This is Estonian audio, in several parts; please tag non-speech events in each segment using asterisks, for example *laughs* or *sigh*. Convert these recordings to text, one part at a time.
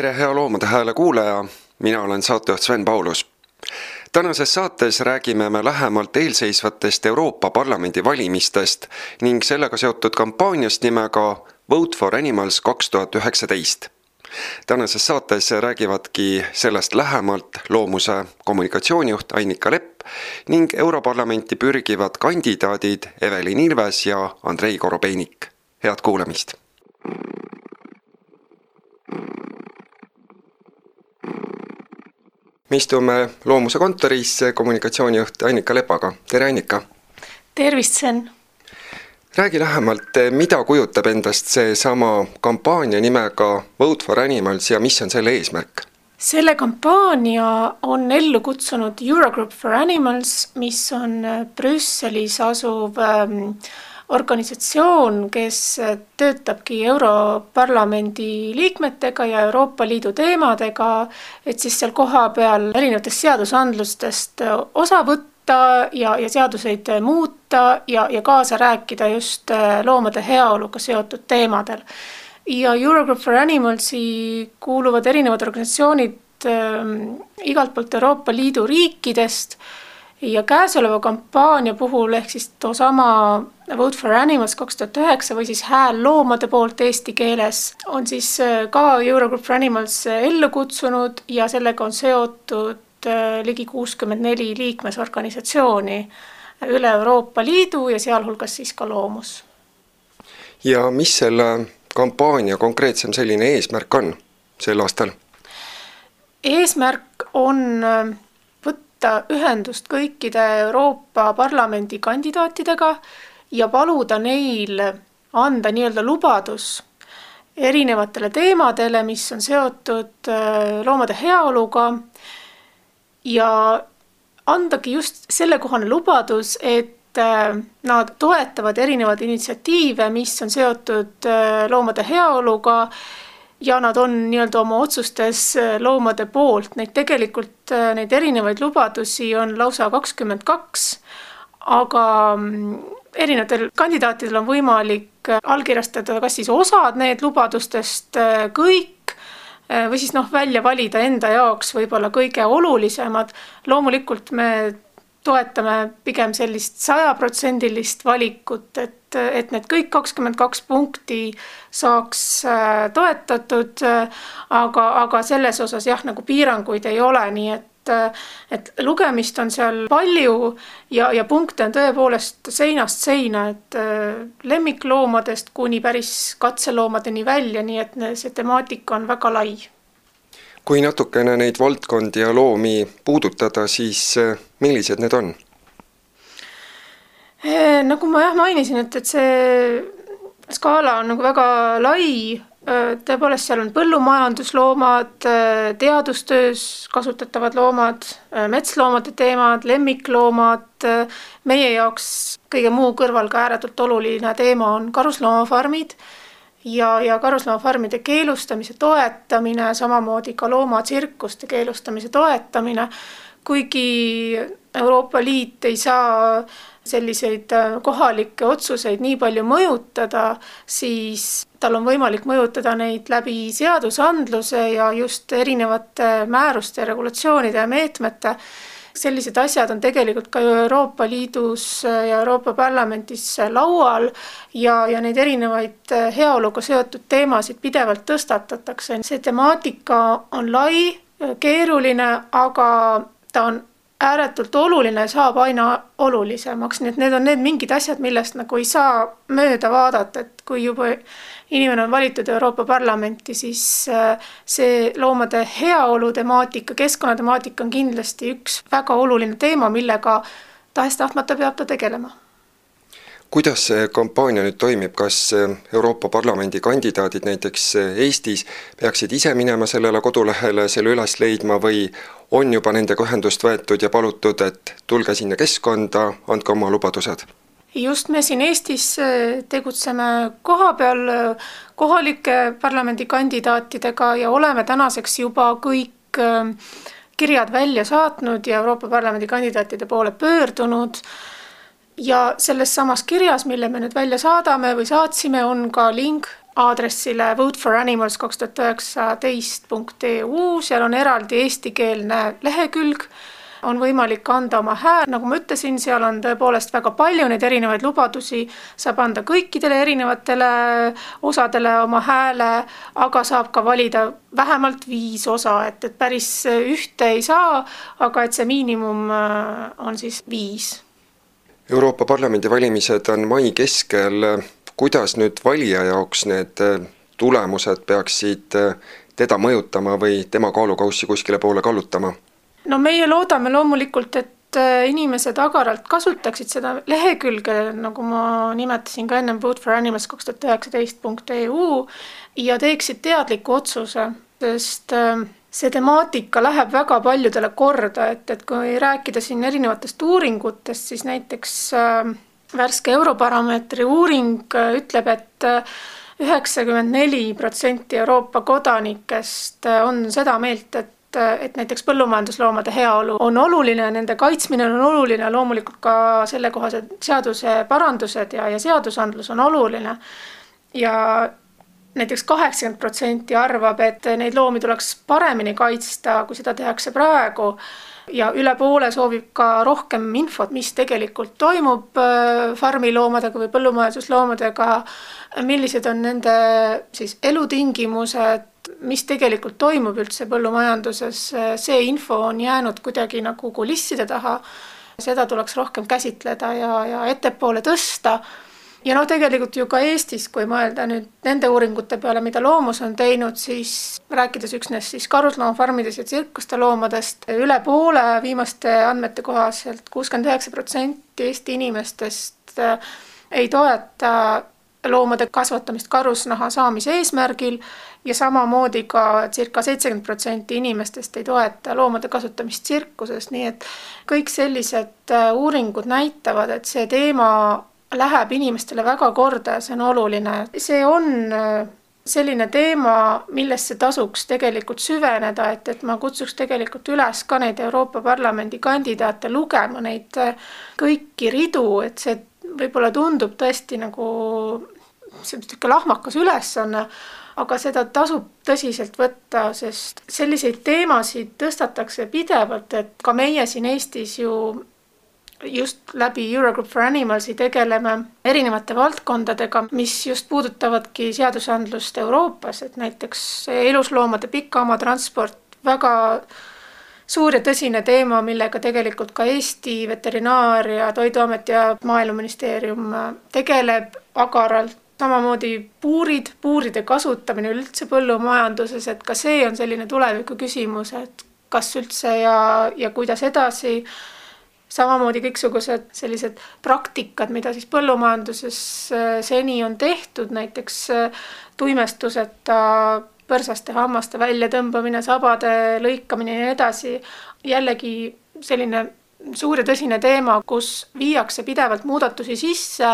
tere, hea Loomade Hääle kuulaja, mina olen saatejuht Sven Paulus. tänases saates räägime me lähemalt eelseisvatest Euroopa Parlamendi valimistest ning sellega seotud kampaaniast nimega Vote for Animals kaks tuhat üheksateist. tänases saates räägivadki sellest lähemalt loomuse kommunikatsioonijuht Annika Lepp ning Europarlamenti pürgivad kandidaadid Evelin Ilves ja Andrei Korobeinik. head kuulamist me istume Loomuse kontoris kommunikatsioonijuht Annika Lepaga, tere Annika! tervist, Sven! räägi lähemalt, mida kujutab endast seesama kampaania nimega Vote for Animals ja mis on selle eesmärk? selle kampaania on ellu kutsunud Eurogroup for Animals, mis on Brüsselis asuv ähm, organisatsioon, kes töötabki Europarlamendi liikmetega ja Euroopa Liidu teemadega, et siis seal kohapeal erinevatest seadusandlustest osa võtta ja, ja seaduseid muuta ja, ja kaasa rääkida just loomade heaoluga seotud teemadel. ja Eurogroup for Animalsi kuuluvad erinevad organisatsioonid äh, igalt poolt Euroopa Liidu riikidest ja käesoleva kampaania puhul ehk siis toosama Vote for Animals kaks tuhat üheksa või siis Hääl loomade poolt eesti keeles on siis äh, ka Eurogroup for Animals äh, ellu kutsunud ja sellega on seotud äh, ligi kuuskümmend neli liikmesorganisatsiooni üle Euroopa Liidu ja sealhulgas siis ka Loomus. ja mis selle kampaania konkreetsem selline eesmärk on sel aastal? eesmärk on võtta ühendust kõikide Euroopa Parlamendi kandidaatidega ja paluda neil anda nii-öelda lubadus erinevatele teemadele, mis on seotud äh, loomade heaoluga ja andagi just sellekohane lubadus, et äh, nad toetavad erinevaid initsiatiive, mis on seotud äh, loomade heaoluga ja nad on nii-öelda oma otsustes äh, loomade poolt, neid tegelikult, äh, neid erinevaid lubadusi on lausa kakskümmend kaks, aga mm, erinevatel kandidaatidel on võimalik äh, allkirjastada kas siis osad need lubadustest, kõik, või siis noh, välja valida enda jaoks võib-olla kõige olulisemad. loomulikult me toetame pigem sellist sajaprotsendilist valikut, et et, need kõik kakskümmend kaks punkti saaks äh, toetatud. Äh, aga, aga selles osas jah, nagu piiranguid ei ole, nii et, äh, et lugemist on seal palju ja, ja punkte on tõepoolest seinast seina, et lemmikloomadest kuni päris katseloomadeni välja, nii et see temaatika on väga lai kui natukene neid valdkondi ja loomi puudutada, siis millised need on? Eh, nagu ma jah mainisin, et, et see skaala on nagu väga lai, tõepoolest, seal on põllumajandusloomad, teadustöös kasutatavad loomad, metsloomade teemad, lemmikloomad, meie jaoks kõige muu kõrval ka ääretult oluline teema on karusloomafarmid ja, ja karusloomafarmide keelustamise toetamine, samamoodi ka loomatsirkuste keelustamise toetamine, kuigi Euroopa Liit ei saa selliseid äh, kohalikke otsuseid nii palju mõjutada, siis tal on võimalik mõjutada neid läbi seadusandluse ja just erinevate määruste, regulatsioonide ja meetmete. sellised asjad on tegelikult ka ju Euroopa Liidus ja Euroopa Parlamendis laual ja, ja neid erinevaid äh, heaoluga seotud teemasid pidevalt tõstatatakse. see temaatika on lai, keeruline, aga ta on ääretult oluline, saab aina olulisemaks, nii et need on need mingid asjad, millest nagu ei saa mööda vaadata, et kui juba inimene on valitud Euroopa Parlamenti, siis äh, see loomade heaolu temaatika, keskkonnatemaatika on kindlasti üks väga oluline teema, millega tahes-tahtmata peab ta tegelema kuidas see kampaania nüüd toimib, kas äh, Euroopa Parlamendi kandidaadid näiteks äh, Eestis peaksid ise minema sellele kodulehele, selle üles leidma või on juba nendega ühendust võetud ja palutud, et tulge sinna keskkonda, andke oma lubadused? just, me siin Eestis äh, tegutseme kohapeal kohalike parlamendikandidaatidega ja oleme tänaseks juba kõik kirjad välja saatnud ja Euroopa Parlamendi kandidaatide poole pöördunud ja selles samas kirjas, mille me nüüd välja saadame või saatsime, on ka link aadressile voteforanimals kaks tuhat üheksateist punkt EU, seal on eraldi eestikeelne lehekülg. On võimalik anda oma hääl, nagu ma ütlesin, seal on tõepoolest väga palju neid erinevaid lubadusi, saab anda kõikidele erinevatele osadele oma hääle, aga saab ka valida vähemalt viis osa, et, et päris ühte ei saa, aga et see miinimum äh, on siis viis. Euroopa Parlamendi valimised on mai keskel, kuidas nüüd valija jaoks need äh, tulemused peaksid äh, teda mõjutama või tema kaalukaussi kuskile poole kallutama? no meie loodame loomulikult, et äh, inimesed agaralt kasutaksid seda lehekülge, nagu ma nimetasin ka ennem, vote for animals kaks tuhat üheksateist punkt EU ja teeksid teadliku otsuse, sest äh, see temaatika läheb väga paljudele korda, et, et kui rääkida siin erinevatest uuringutest, siis näiteks äh, värske Eurobaromeetri uuring äh, ütleb, et üheksakümmend neli protsenti Euroopa kodanikest on seda meelt, et et näiteks põllumajandusloomade heaolu on oluline, nende kaitsmine on oluline, loomulikult ka sellekohased seaduseparandused ja, ja seadusandlus on oluline. ja näiteks kaheksakümmend protsenti arvab, et neid loomi tuleks paremini kaitsta, kui seda tehakse praegu ja üle poole soovib ka rohkem infot, mis tegelikult toimub äh, farmiloomadega või põllumajandusloomadega, millised on nende siis elutingimused, mis tegelikult toimub üldse põllumajanduses, see info on jäänud kuidagi nagu kulisside taha. seda tuleks rohkem käsitleda ja, ja ettepoole tõsta. Ja noh, tegelikult ju ka Eestis, kui mõelda nüüd nende uuringute peale, mida Loomus on teinud, siis rääkides üksnes siis karusloomafarmides ja tsirkuste loomadest, üle poole viimaste andmete kohaselt, kuuskümmend üheksa protsenti Eesti inimestest ei toeta loomade kasvatamist karusnaha saamise eesmärgil ja samamoodi ka circa seitsekümmend protsenti inimestest ei toeta loomade kasutamist tsirkuses, nii et kõik sellised äh, uuringud näitavad, et see teema läheb inimestele väga korda ja see on oluline. see on äh, selline teema, millesse tasuks tegelikult süveneda, et, et ma kutsuks tegelikult üles ka neid Euroopa Parlamendi kandidaate lugema neid äh, kõiki ridu, et see võib-olla tundub tõesti nagu niisugune lahmakas ülesanne, aga seda tasub tõsiselt võtta, sest selliseid teemasid tõstatakse pidevalt, et ka meie siin Eestis ju just läbi Eurogroup for Animalsi tegeleme erinevate valdkondadega, mis just puudutavadki seadusandlust Euroopas, et näiteks elusloomade pikaomatransport, väga suur ja tõsine teema, millega tegelikult ka Eesti Veterinaar- ja Toiduamet ja Maaeluministeerium tegeleb agaralt samamoodi puurid, puuride kasutamine üldse põllumajanduses, et ka see on selline tuleviku küsimus, et kas üldse ja, ja kuidas edasi. Samamoodi kõiksugused sellised praktikad, mida siis põllumajanduses äh, seni on tehtud, näiteks äh, tuimestuseta põrsaste hammaste väljatõmbamine, sabade lõikamine ja nii edasi. jällegi selline suur ja tõsine teema, kus viiakse pidevalt muudatusi sisse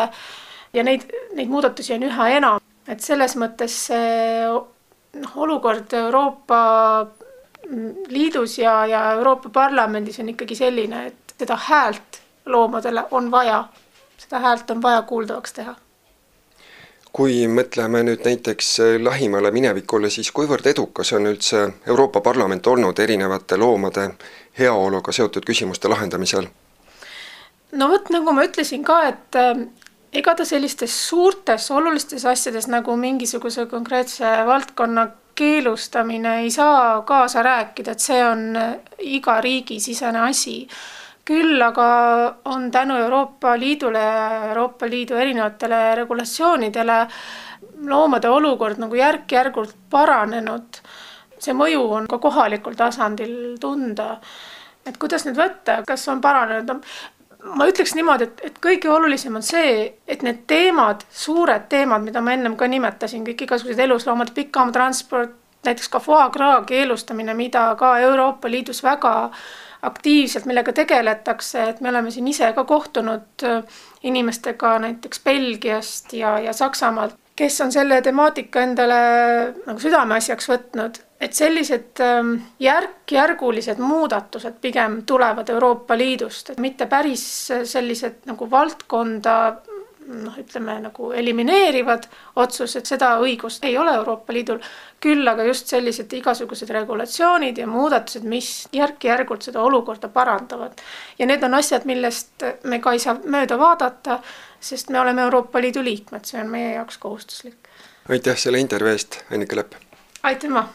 ja neid, neid muudatusi on üha enam, et selles mõttes see noh, olukord Euroopa Liidus ja, ja Euroopa Parlamendis on ikkagi selline, et seda häält loomadele on vaja, seda häält on vaja kuuldavaks teha kui mõtleme nüüd näiteks lähimale minevikule, siis kuivõrd edukas on üldse Euroopa Parlament olnud erinevate loomade heaoluga seotud küsimuste lahendamisel? no vot, nagu ma ütlesin ka, et ega ta sellistes suurtes olulistes asjades nagu mingisuguse konkreetse valdkonna keelustamine ei saa kaasa rääkida, et see on iga riigi sisene asi. Küll aga on tänu Euroopa Liidule ja Euroopa Liidu erinevatele regulatsioonidele loomade olukord nagu järk-järgult paranenud. see mõju on ka kohalikul tasandil tunda et kuidas nüüd võtta, kas on paranenud, ma ütleks niimoodi, et, et kõige olulisem on see, et need teemad, suured teemad, mida ma ennem ka nimetasin, kõik igasugused elusloomade pikaamatransport, näiteks ka foie gras keelustamine, mida ka Euroopa Liidus väga aktiivselt, millega tegeletakse, et me oleme siin ise ka kohtunud äh, inimestega näiteks Belgiast ja, ja Saksamaalt, kes on selle temaatika endale nagu südameasjaks võtnud et sellised ähm, järk-järgulised muudatused pigem tulevad Euroopa Liidust, et mitte päris sellised nagu valdkonda noh, ütleme nagu elimineerivad otsused, seda õigust ei ole Euroopa Liidul. küll aga just sellised igasugused regulatsioonid ja muudatused, mis järk-järgult seda olukorda parandavad. ja need on asjad, millest me ka ei saa mööda vaadata, sest me oleme Euroopa Liidu liikmed, see on meie jaoks kohustuslik. aitäh selle intervjuu eest, Annika Lepp! aitüma!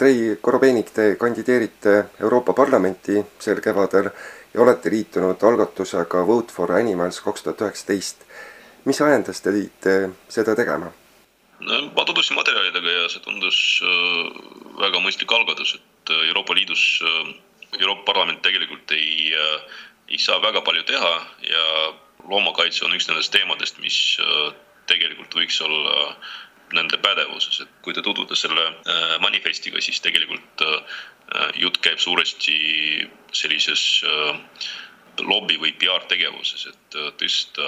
Andrei Korobeinik, te kandideerite Euroopa Parlamenti sel kevadel ja olete liitunud algatusega Vote for Animals kaks tuhat üheksateist. mis ajendas teid seda tegema? no ma tutvusin materjalidega ja see tundus äh, väga mõistlik algatus, et äh, Euroopa Liidus, äh, Euroopa Parlament tegelikult ei, ei saa väga palju teha ja loomakaitse on üks nendest teemadest, mis tegelikult võiks olla nende pädevuses, et kui te tutvute selle äh, manifestiga, siis tegelikult äh, jutt käib suuresti sellises äh, lobi või PR-tegevuses, et tõsta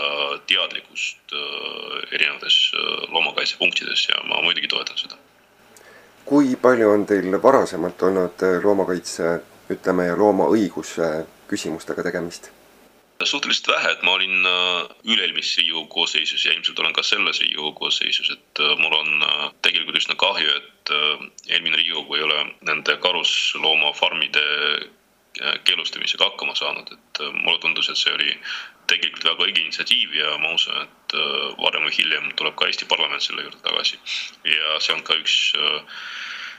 teadlikkust erinevates loomakaitsepunktides ja ma muidugi toetan seda. kui palju on teil varasemalt olnud loomakaitse, ütleme, ja loomaõiguse küsimustega tegemist? Suhteliselt vähe, et ma olin äh, üle-eelmises Riigikogu koosseisus ja ilmselt olen ka selles Riigikogu koosseisus, et äh, mul on äh, tegelikult üsna kahju, et eelmine Riigikogu ei ole nende karusloomafarmide keelustamisega hakkama saanud, et mulle tundus, et see oli tegelikult väga õige initsiatiiv ja ma usun, et varem või hiljem tuleb ka Eesti parlament selle juurde tagasi. ja see on ka üks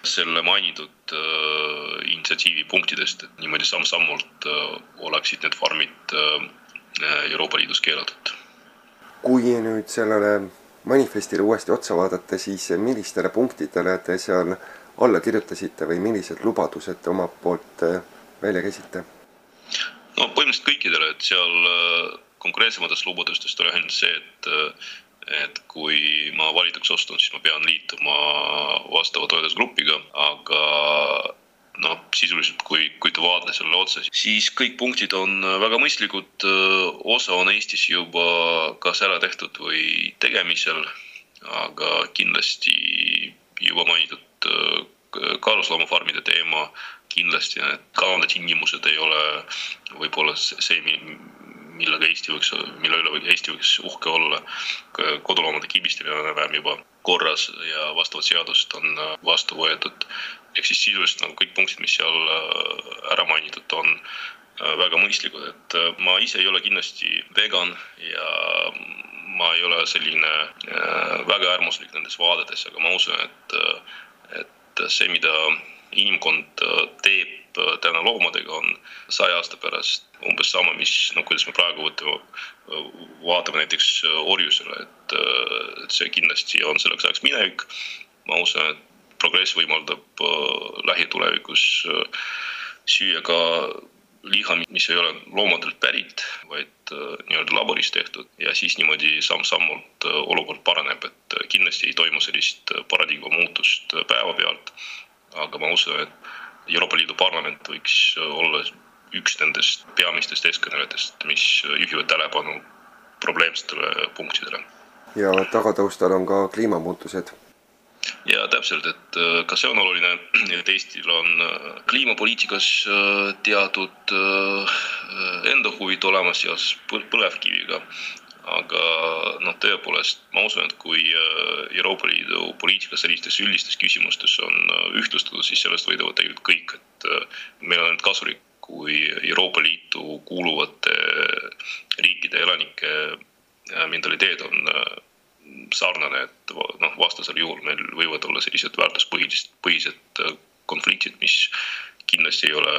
selle mainitud äh, initsiatiivi punktidest, et niimoodi samm-sammult äh, oleksid need farmid äh, Euroopa Liidus keelatud. kui nüüd sellele manifestile uuesti otsa vaadata, siis millistele punktidele te seal alla kirjutasite või millised lubadused te omalt poolt välja käisite? no põhimõtteliselt kõikidele, et seal konkreetsematest lubadustest oli ainult see, et et kui ma valituks ostun, siis ma pean liituma vastava toetusgrupiga, aga noh, sisuliselt kui, kui te vaatate sellele otsa, siis kõik punktid on väga mõistlikud. osa on Eestis juba kas ära tehtud või tegemisel, aga kindlasti juba mainitud karusloomafarmide teema, kindlasti need kalandetingimused ei ole võib-olla see, millega Eesti võiks, mille üle Eesti võiks uhke olla. koduloomade kibistamine on enam-vähem juba korras ja vastavat seadust on äh, vastu võetud. ehk siis sisuliselt nagu kõik punktid, mis seal äh, ära mainitud on, äh, väga mõistlikud, et ma ise ei ole kindlasti vegan ja ma ei ole selline väga äärmuslik nendes vaadetes, aga ma usun, et, et see, mida inimkond teeb täna loomadega, on saja aasta pärast umbes sama, mis noh, kuidas me praegu võtame, vaatame näiteks orjusele, et, et see kindlasti on selleks ajaks minevik. ma usun, et progress võimaldab äh, lähitulevikus äh, süüa ka liha, mis ei ole loomadelt pärit, vaid äh, nii-öelda laboris tehtud ja siis niimoodi samm-sammult olukord paraneb, et kindlasti ei toimu sellist paradigma muutust päevapealt. aga ma usun, et Euroopa Liidu parlament võiks olla üks nendest peamistest eeskõnelejatest, mis juhivad tähelepanu probleemsetele punktidele. ja tagataustal on ka kliimamuutused. ja täpselt, et äh, ka see on oluline, *clears throat* et Eestil on äh, kliimapoliitikas äh, teatud enda huvid olemas seoses põlevkiviga aga noh, tõepoolest ma usun, et kui Euroopa Liidu poliitika sellistes üldistes küsimustes on ühtlustatud, siis sellest võidavad tegelikult kõik, et meil on nüüd kasulik kui Euroopa Liitu kuuluvate riikide elanike äh, mentaliteet on äh, sarnane, et noh, vastasel juhul meil võivad olla sellised väärtuspõhised, põhised äh, konfliktid, mis kindlasti ei ole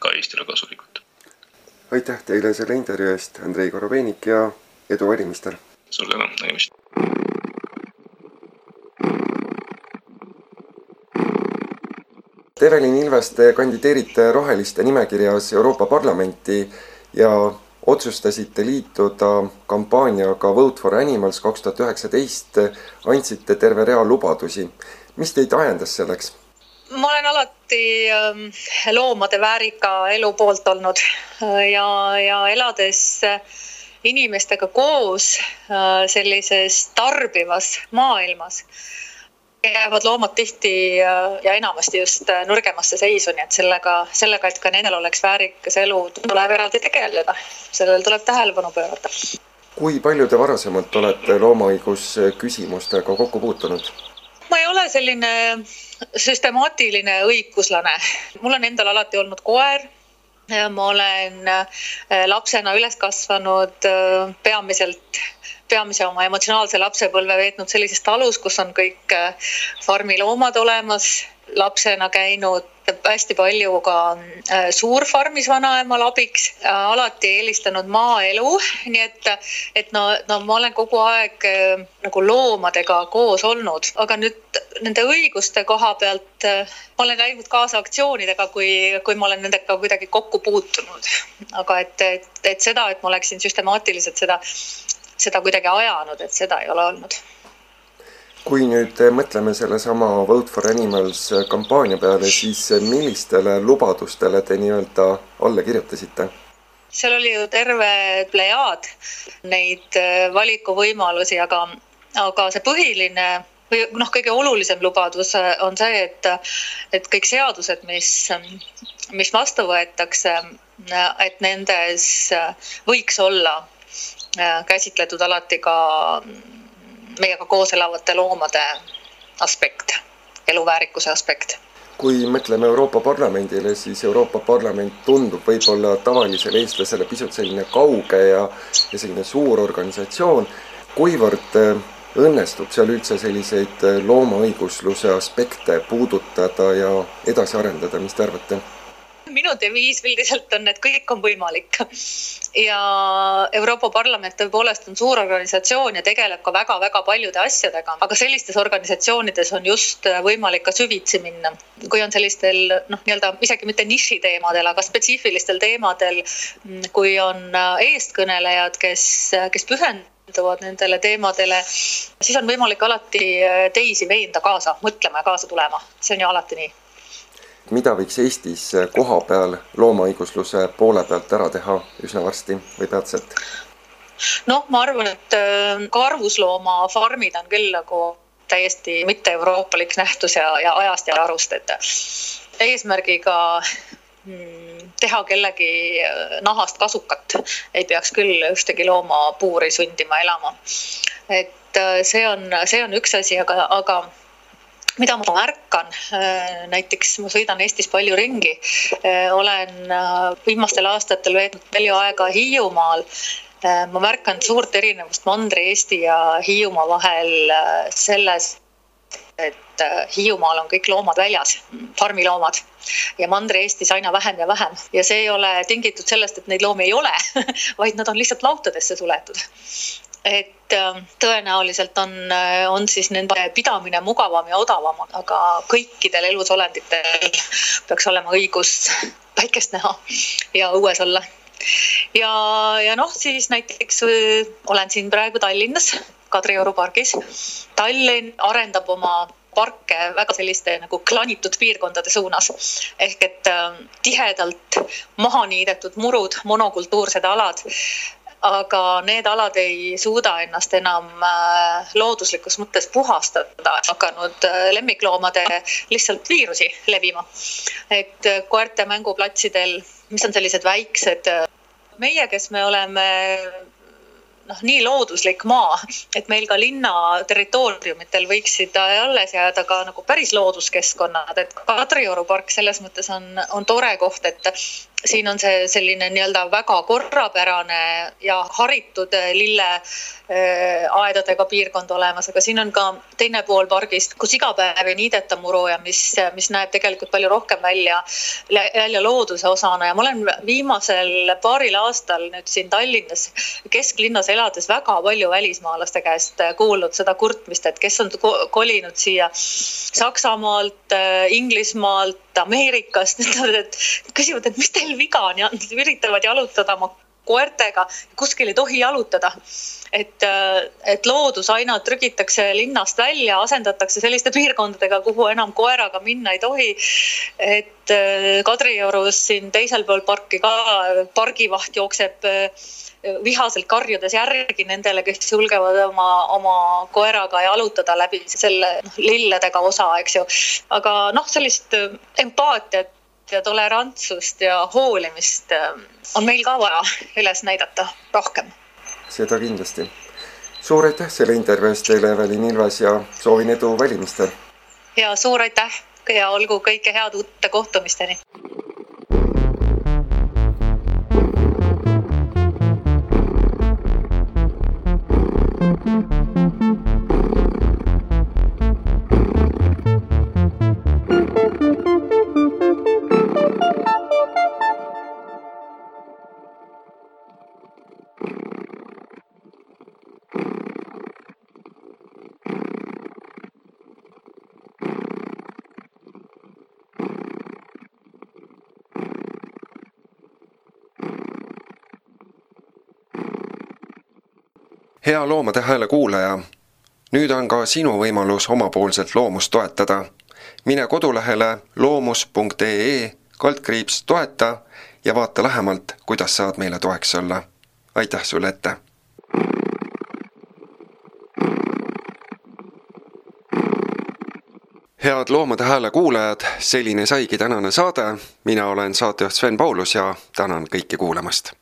ka Eestile kasulikud. Aitäh teile selle intervjuu eest, Andrei Korobeinik ja edu valimistel! suur tänu, nägemist! Evelin Ilves, te kandideerite Roheliste nimekirjas Euroopa Parlamenti ja otsustasite liituda kampaaniaga Vote for Animals kaks tuhat üheksateist, andsite terve rea lubadusi. mis teid ajendas selleks? Alati ähm, loomade väärika elu poolt olnud ja, ja elades inimestega koos sellises tarbivas maailmas jäävad loomad tihti ja enamasti just nõrgemasse seisu, nii et sellega, sellega, et ka nendel oleks väärikas elu, tuleb eraldi tegeleda. sellele tuleb tähelepanu pöörata. kui palju te varasemalt olete loomaõigusküsimustega kokku puutunud? ma ei ole selline süstemaatiline õiguslane. mul on endal alati olnud koer. Ma olen lapsena üles kasvanud peamiselt peamise oma emotsionaalse lapsepõlve veetnud sellises talus, kus on kõik äh, farmiloomad olemas, lapsena käinud hästi palju ka äh, suurfarmis vanaemal abiks, äh, alati eelistanud maaelu, nii et, et no, no ma olen kogu aeg nagu loomadega koos olnud, aga nüüd nende õiguste koha pealt ma olen läinud kaasa aktsioonidega, kui, kui ma olen nendega kuidagi kokku puutunud. aga et, et, et seda, et ma oleksin süstemaatiliselt seda seda kuidagi ajanud, et seda ei ole olnud. kui nüüd mõtleme sellesama Vote for Animals kampaania peale, siis millistele lubadustele te nii-öelda alla kirjutasite? seal oli ju terve plejaad neid äh, valikuvõimalusi, aga, aga see põhiline või noh, kõige olulisem lubadus on see, et, et kõik seadused, mis, mis vastu võetakse, et nendes võiks olla Äh, käsitletud alati ka meiega koos elavate loomade aspekt, eluväärikuse aspekt kui mõtleme Euroopa Parlamendile, siis Euroopa Parlament tundub võib-olla tavalisele eestlasele pisut selline kauge ja, ja selline suur organisatsioon. kuivõrd äh, õnnestub seal üldse selliseid äh, loomaõigusluse aspekte puudutada ja edasi arendada, mis te arvate? minu deviis üldiselt on, et kõik on võimalik. ja Euroopa Parlament tõepoolest on suur organisatsioon ja tegeleb ka väga-väga paljude asjadega, aga sellistes organisatsioonides on just võimalik ka süvitsi minna. kui on sellistel noh, nii-öelda isegi mitte nišiteemadel, aga spetsiifilistel teemadel, kui on eestkõnelejad, kes, kes pühenduvad nendele teemadele, siis on võimalik alati teisi veenda kaasa mõtlema ja kaasa tulema, see on ju alati nii mida võiks Eestis koha peal loomaõigusluse poole pealt ära teha üsna varsti või peatselt? noh, ma arvan, et äh, karusloomafarmid on küll nagu täiesti mitte-euroopalik nähtus ja, ja ajast ja arust, et eesmärgiga teha kellegi äh, nahast kasukat ei peaks küll ühtegi looma puuri sundima elama. et äh, see on, see on üks asi, aga, aga mida ma märkan, äh, näiteks ma sõidan Eestis palju ringi, olen viimastel aastatel veetnud palju aega Hiiumaal. ma märkan suurt erinevust Mandri-Eesti ja Hiiumaa vahel selles, et Hiiumaal on kõik loomad väljas, farmiloomad. Ja Mandri-Eestis aina vähem ja vähem. Ja see ei ole tingitud sellest, et neid loomi ei ole *laughs* vaid nad on lihtsalt lautadesse suletud et ähm, tõenäoliselt on, äh, on siis nende pidamine mugavam ja odavam, aga kõikidel elusolenditel peaks olema õigus päikest näha ja õues olla. ja, ja noh, siis näiteks äh, olen siin praegu Tallinnas, Kadrioru pargis. Tallinn arendab oma parke väga selliste nagu klanitud piirkondade suunas. ehk et äh, tihedalt maha niidetud murud, monokultuursed alad aga need alad ei suuda ennast enam äh, looduslikus mõttes puhastada, hakanud äh, lemmikloomade lihtsalt viirusi levima. et äh, koerte mänguplatsidel, mis on sellised väiksed, meie, kes me oleme noh, nii looduslik maa, et meil ka linna territooriumitel võiksid alles jääda ka nagu päris looduskeskkonnad, et Kadrioru park selles mõttes on, on tore koht, et siin on see selline nii-öelda väga korrapärane ja haritud Äh, aedadega piirkond olemas, aga siin on ka teine pool pargist, kus iga päev ei niideta muru ja mis, mis näeb tegelikult palju rohkem välja, välja looduse osana. Ja ma olen viimasel paaril aastal nüüd siin Tallinnas kesklinnas elades väga palju välismaalaste käest kuulnud seda kurtmist, et kes on kolinud siia Saksamaalt, Inglismaalt, Ameerikast, ütlevad, et küsivad, et mis teil viga on ja üritavad jalutada oma koertega, kuskil ei tohi jalutada. et, et loodus aina trügitakse linnast välja, asendatakse selliste piirkondadega, kuhu enam koeraga minna ei tohi. et Kadriorus siin teisel pool parki ka pargivaht jookseb vihaselt karjudes järgi nendele, kes julgevad oma, oma koeraga jalutada läbi selle noh, lilledega osa, eks ju. aga noh, sellist äh, empaatiat ja tolerantsust ja hoolimist äh, on meil ka vaja üles näidata rohkem. seda kindlasti. suur aitäh selle intervjuu eest teile, Evelin Ilves ja soovin edu valimistel. ja suur aitäh ja olgu kõike head uute kohtumisteni. Hea Loomade Hääle kuulaja, nüüd on ka sinu võimalus omapoolselt loomust toetada. mine kodulehele loomus.ee kaldkriips toeta ja vaata lähemalt, kuidas saad meile toeks olla. aitäh sulle ette! head Loomade Hääle kuulajad, selline saigi tänane saade. mina olen saatejuht Sven Paulus ja tänan kõiki kuulamast